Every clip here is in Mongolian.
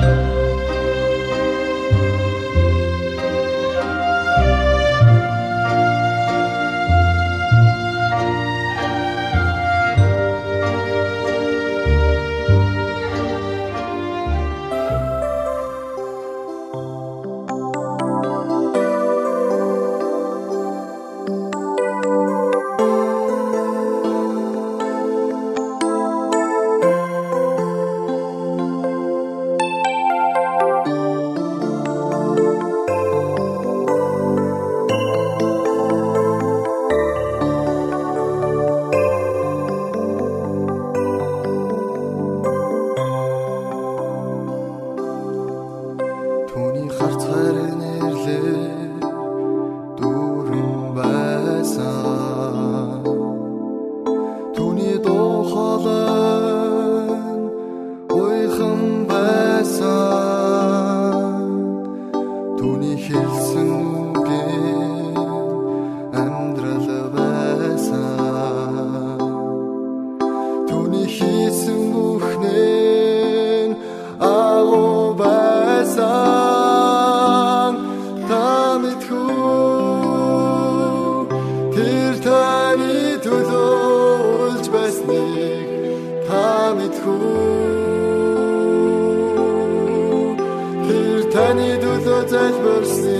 Thank you. Ойртон сууна. шаналсан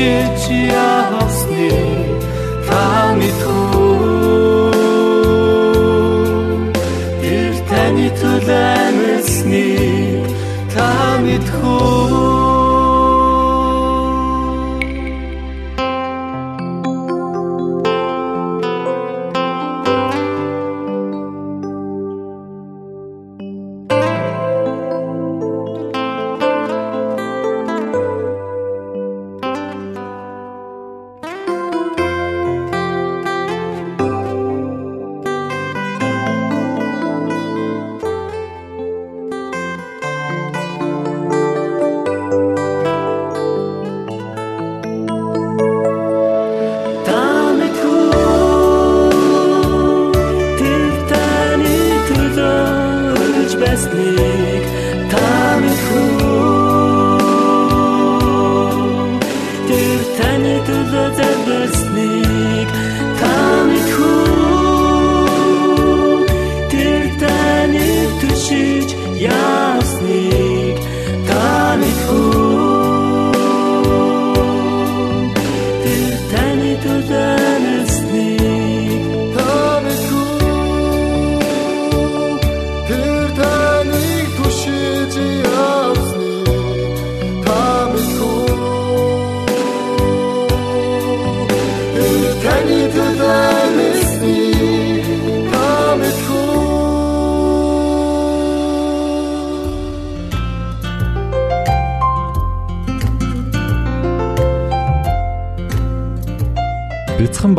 się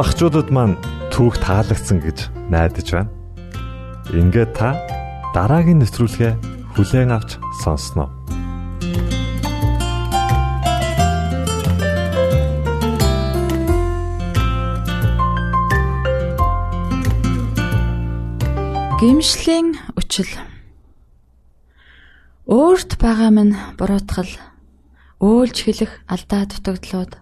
багчуудад маань түүх таалагдсан гэж найдаж байна. Ингээд та дараагийн нэвтрүүлгээ хүлээн авч сонсноо. Гимшлийн үчил Өөрт байгаа минь буруутгал өөлж хэлэх алдаа дутагдлууд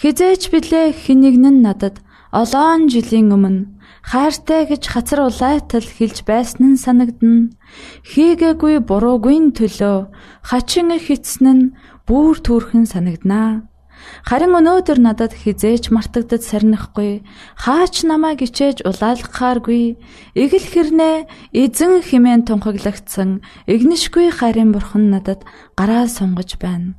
Хизээч билээ хинэгнэн надад олоон жилийн өмнө хайртай гэж хацар улайтал хэлж байсан нь санагдна. Хийгээгүй буруугүй төлөө хачин хитсэн нь бүр түүрхэн санагданаа. Харин өнөөдөр надад хизээч мартагдад сарнихгүй хаач намайг ичээж улаалгахааргүй эгэл хэрнээ эзэн химэн тунхаглагдсан игнишгүй хайрын бурхан надад гараа сунгаж байна.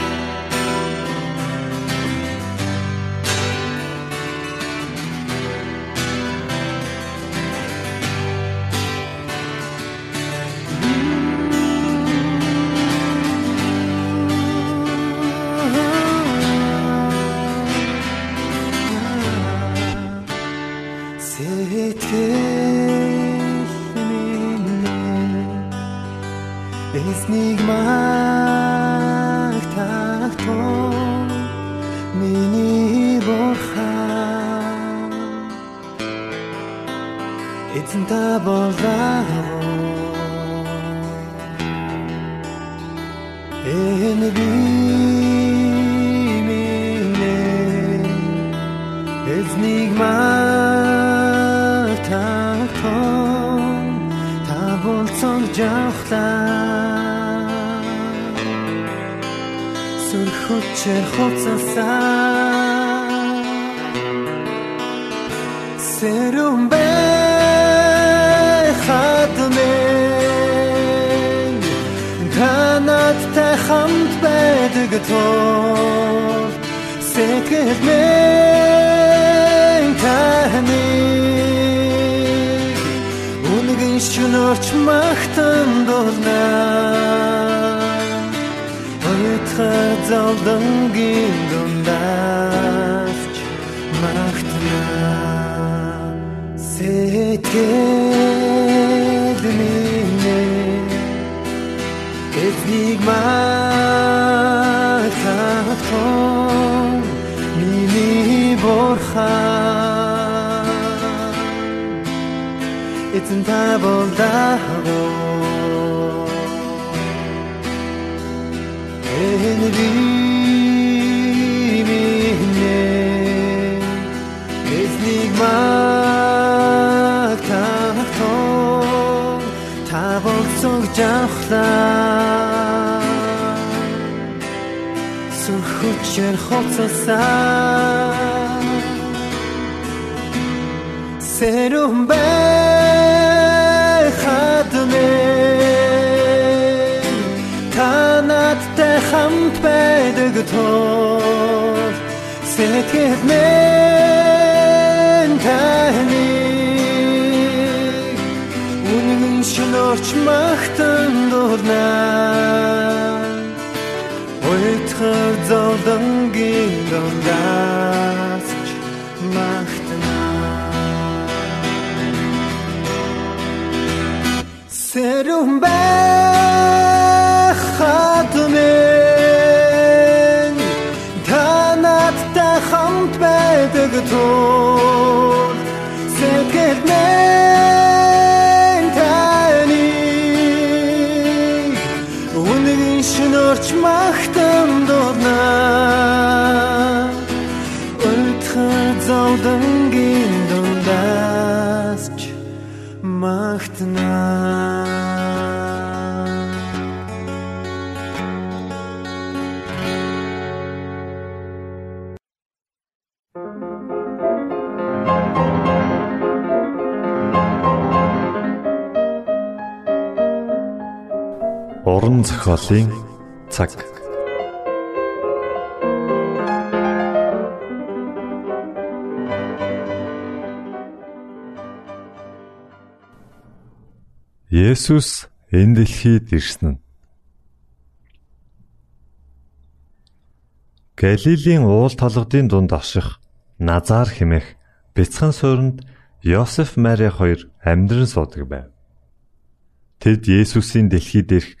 Хүчээр хуцасан Сэрүм бэ хатмэ Танаттай хамт байдаг тул. Сэтгэл мэн таны Үнгийн шүнөрч магтан дулнаа залдангийн дундаарч магтна. Сэтгэл минь эцнийг магтах миний борхан Эцэн та болдагоо минь эзнийг магтахтон байдаг тул сэтгэл минь таны үнэн шинөрч магтан дурнаа Ойтхар зовлонгийн зохиолын цаг. Есүс энэ дэлхийд ирсэн Галилийн уул толгодын дунд аших Назар хэмээх бяцхан суурьнд Йосеф Мари хоёр амьдран суудаг байв. Тэд Есүсийн дэлхийд ирэх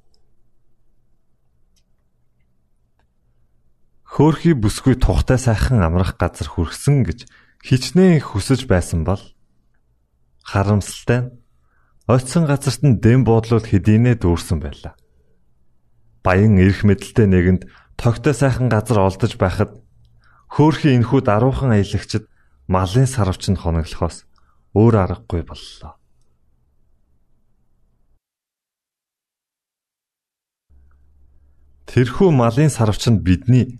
Хөөхий бүсгүй тухтай сайхан амрах газар хүрсэн гэж хичнээн хүсэж байсан бол харамсалтай нь оцсон газарт нь дэм буудлууд хэдийнэ дүүрсэн байлаа. Баян эрх мэдэлтэй нэгэнд тогтой сайхан газар олдож байхад хөөхий энхүү даруухан аялагчд малын сарвчанд хоноглохоос өөр аргагүй боллоо. Тэрхүү малын сарвчанд бидний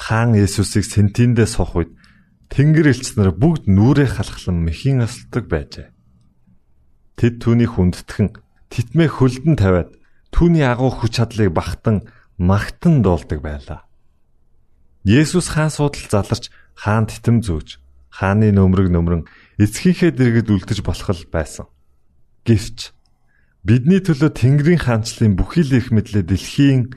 Хаан Есүсийг сентиндээ сох үед Тэнгэр элч нар бүгд нүрээ халахлан мэхийн асалдаг байжээ. Тэд түүний хүндэтгэн титмээ хөлдөн тавиад түүний агуу хүч чадлыг багтан магтан дуулдаг байлаа. Есүс хаан суудал заларч хаан титэм зөөж хааны нөмрөг нөмрөн эцгийнхээ дэргэд үлдэж болох л байсан. Гэвч бидний төлөө Тэнгэрийн хаанчлалын бүхий л их мэдлээ дэлхийн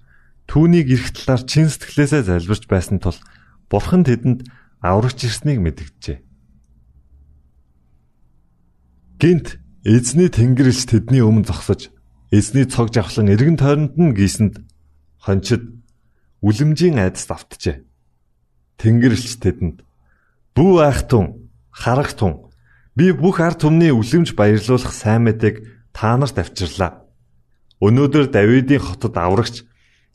түүнийг эрх талаар чин сэтгэлээсээ залбирч байсан тул бурхан тэдэнд аврагч ирснийг мэдгэжээ. Гинт эзний тэнгэрэлч тэдний өмнө зогсож эзний цог жавхлан эргэн тойронд нь гисэнд хончид үлэмжийн айдас давтжээ. Тэнгэрлэгч тэдэнд "Бүү айхтун, харагтун, би бүх ард түмний үлэмж баярлуулах сайн мэдээг та нарт авчирлаа. Өнөөдөр Давидын хотод аврагч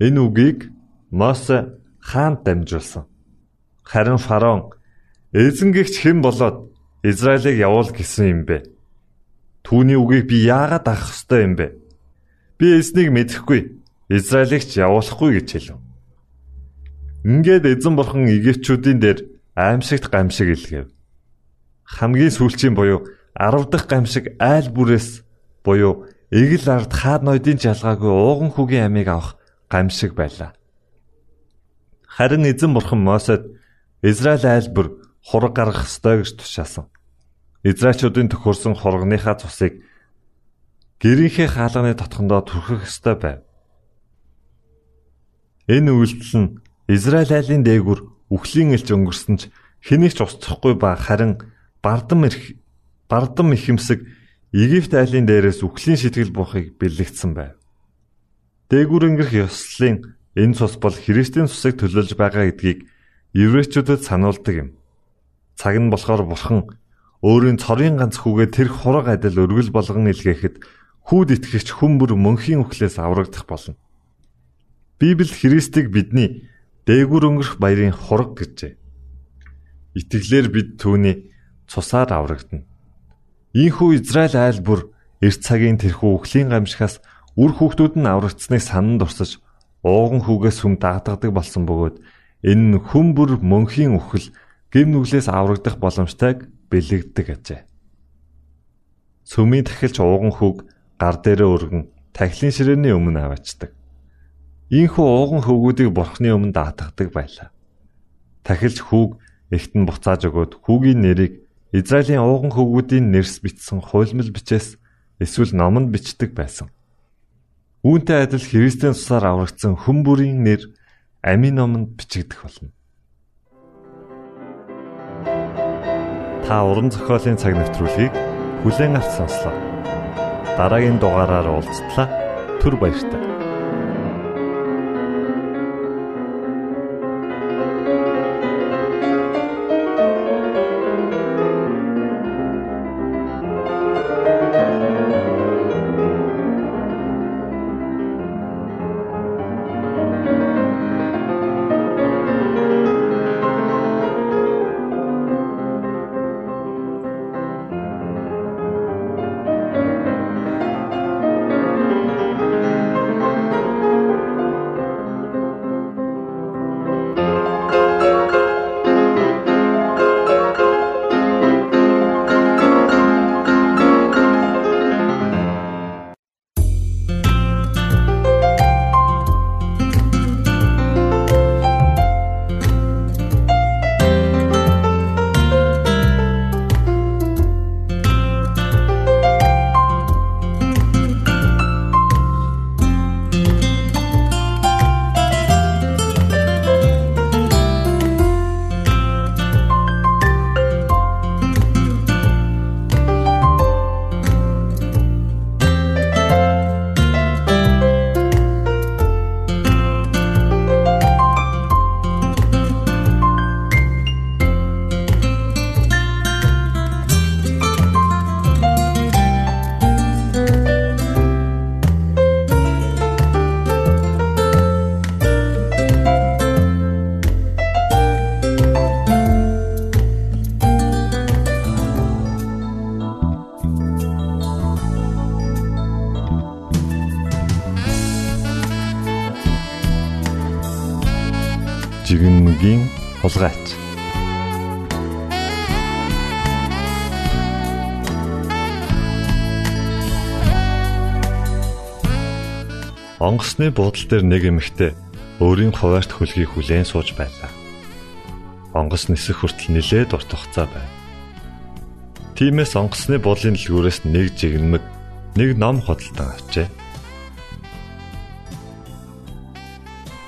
Энэ үгийг Мосе хаанд дамжуулсан. Харин фараон эзэнгэгч хэн болоод Израилийг явуул гэсэн юм бэ? Түүний үгийг би яагаад авах ёстой юм бэ? Би эзнийг мэдэхгүй. Израилийг ч явуулахгүй гэж хэлв. Ингээд эзэн бурхан Египтчүүдийн дээр аимшигт гамшиг илгээв. Хамгийн сүүлчийн буюу 10 дахь гамшиг айл бүрээс буюу эгэл ард хаад ноёдын жалгаагүй ууган хүүгийн амийг авах гамшиг байлаа. Харин эзэн бурхан Мосед Израиль айл бүр хураг гаргах ёстой гэж тушаасан. Израильчүүдийн төхөрсөн хургийнхаа цусыг гэрийнхээ хаалганы дотхондоо түрхэх ёстой байв. Энэ үйлдэл нь Израиль айлын дээгүр үхлийн элч өнгөрсөн ч хэнийг ч устсахгүй ба харин бардам ирэх бардам ихэмсэг Египт айлын дээрээс үхлийн сэтгэл буухыг бэлэгдсэн байв. Дээгүр өнгөрөх ёслолын энэ цус бол Христийн цусыг төлөөлж байгаа гэдгийг еврейчүүдэд сануулдаг юм. Цаг нь болохоор бурхан өөрийн цорын ганц хүүгээ тэр хураг адил өргөл болгон илгээхэд хүүд итгэгч хүн бүр мөнхийн үхлээс аврагдах болно. Библи Христийг бидний дээгүр өнгөрөх баярын хураг гэжээ. Итгэлээр бид түүний цусаар аврагдана. Ийхүү Израиль айл бүр эрт цагийн тэрхүү үхлийн гамшихаас үр хүүхдүүд нь аврагдсныг санан дурсаж ууган хүүгээс хүм дагдадаг болсон бөгөөд энэ нь хүм бүр мөнхийн үхэл гим нүглээс аврагдах боломжтойг бэлэгддэг ажээ. Сүмийн тахилч ууган хүүг гар дээрээ өргөн тахилын ширээний өмнө аваачдаг. Ийхүү ууган хөвгүүдийг бурхны өмнө даатгадаг байлаа. Тахилч хүүг эхтэн буцааж өгөөд хүүгийн нэрийг Израилийн ууган хөвгүүдийн нэрс бичсэн хуйлмал бичээс эсвэл номонд бичдэг байсан. Үүнтэй адил Христийн цусаар аврагдсан хүн бүрийн нэр амийн номонд бичигдэх болно. Та уран зохиолын цаг навтруулыг бүлээн авч сонслоо. Дараагийн дугаараар уулзтлаа. Түр баярлалаа. Хулгайч. Онгоцны буудлын дээр нэг эмэгтэй өөрийн хуваарт хөлгийг хүлээн сууж байлаа. Онгоц нисэх хүртэл нилээд урт хугацаа байв. Тимээс онгоцны буудлын дэлгүүрээс нэг жигнэмэг, нэг ном худалдан авчээ.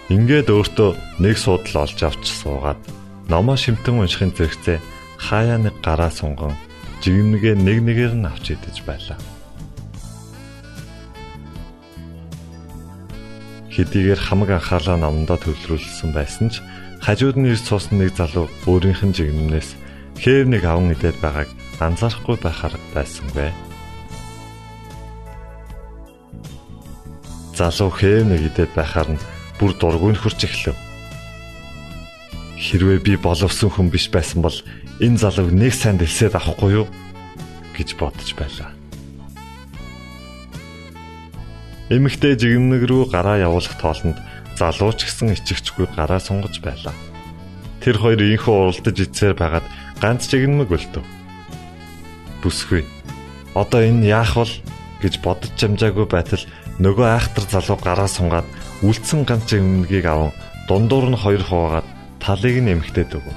Ингээд өөртөө нэг суудал олж авч суугаад номоо шимтэн уншихын зэрэгцээ хаяа нэг гараа сунган жигнэгээ нэг нэгээр нь авч идэж байлаа. Хэдийгээр хамаг анхаалаа номдоо төвлөрүүлсэн байсан ч хажууд нь ирж суусан нэг залуу өөрийнх нь жигнэмнээс хээв нэг аван идээд байгааг анзаарахгүй байхаар байсангүй. Залуу хээв нэг идээд байхаар нь бүр дургүй нөхөрч эхлэв. Хэрвээ би боловсон хүн биш байсан бол энэ залууг нэг сайн дэлсээд авахгүй юу гэж бодож байлаа. Эмэгтэй жигнэг рүү гараа явуулах тоолонд залуу ч гэсэн ичгчгүй гараа сунгаж байлаа. Тэр хоёр инхүү уралдаж ицээр байгаад ганц жигнэмэг өлтөв. Бүсгүй. Одоо энэ яах вэ гэж бодож чамжаагүй байтал нөгөө айхтар залуу гараа сунгаад үлдсэн ганц өмнөгийг аван дундуур нь хоёр хуваагаад талыг нь эмхтээд өгөв.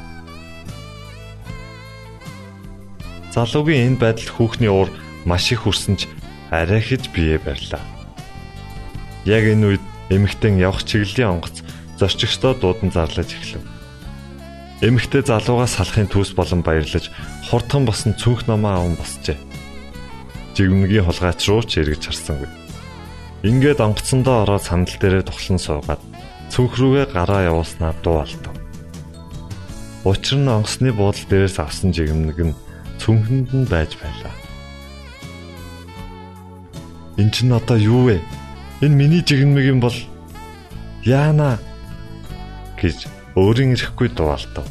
Залуугийн энэ байдалд хүүхний уур маш их хүрсэн ч арай хэж бие барьлаа. Яг энэ үед эмэгтэн явах чиглэлийн онгоц зорчигчдоо дуудан зарлаж эхлэв. Эмэгтэй залуугаас салахын төс болон баярлаж хурдхан босон цүнх намаа аван босчээ. Жигмнгийн хулгайч руу ч эргэж харсангүй. Ингээд онгоцсондоо ороод сандал дээрээ тухлан суугаад цүнх рүүгээ гараа явуулснаа дуу алдав. Учир нь онгоцны буудлын дээрээс авсан жигмэг нь цүнхэнд нь байж байлаа. Энд чинь одоо юу вэ? Энэ миний жигмэг юм бол яана гэж өөрийн ирэхгүй дуалтав.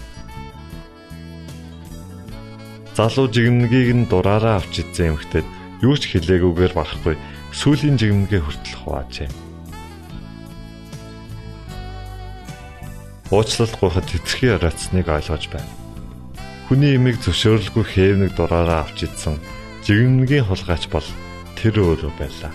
Залуу жигмэгийг нь дураараа авч идсэн эмхтэд юу ч хэлээгүйгээр барахгүй сүлийн жигмэгэ хүртэл хуваажээ. Уучлалтгүйхэд эцгийн арацныг ойлгож байна. Хүний имийг зөвшөөрөлгүй хээвнэг дураараа авч идсэн жигмэгийн хулгайч бол тэр өөрөө байлаа.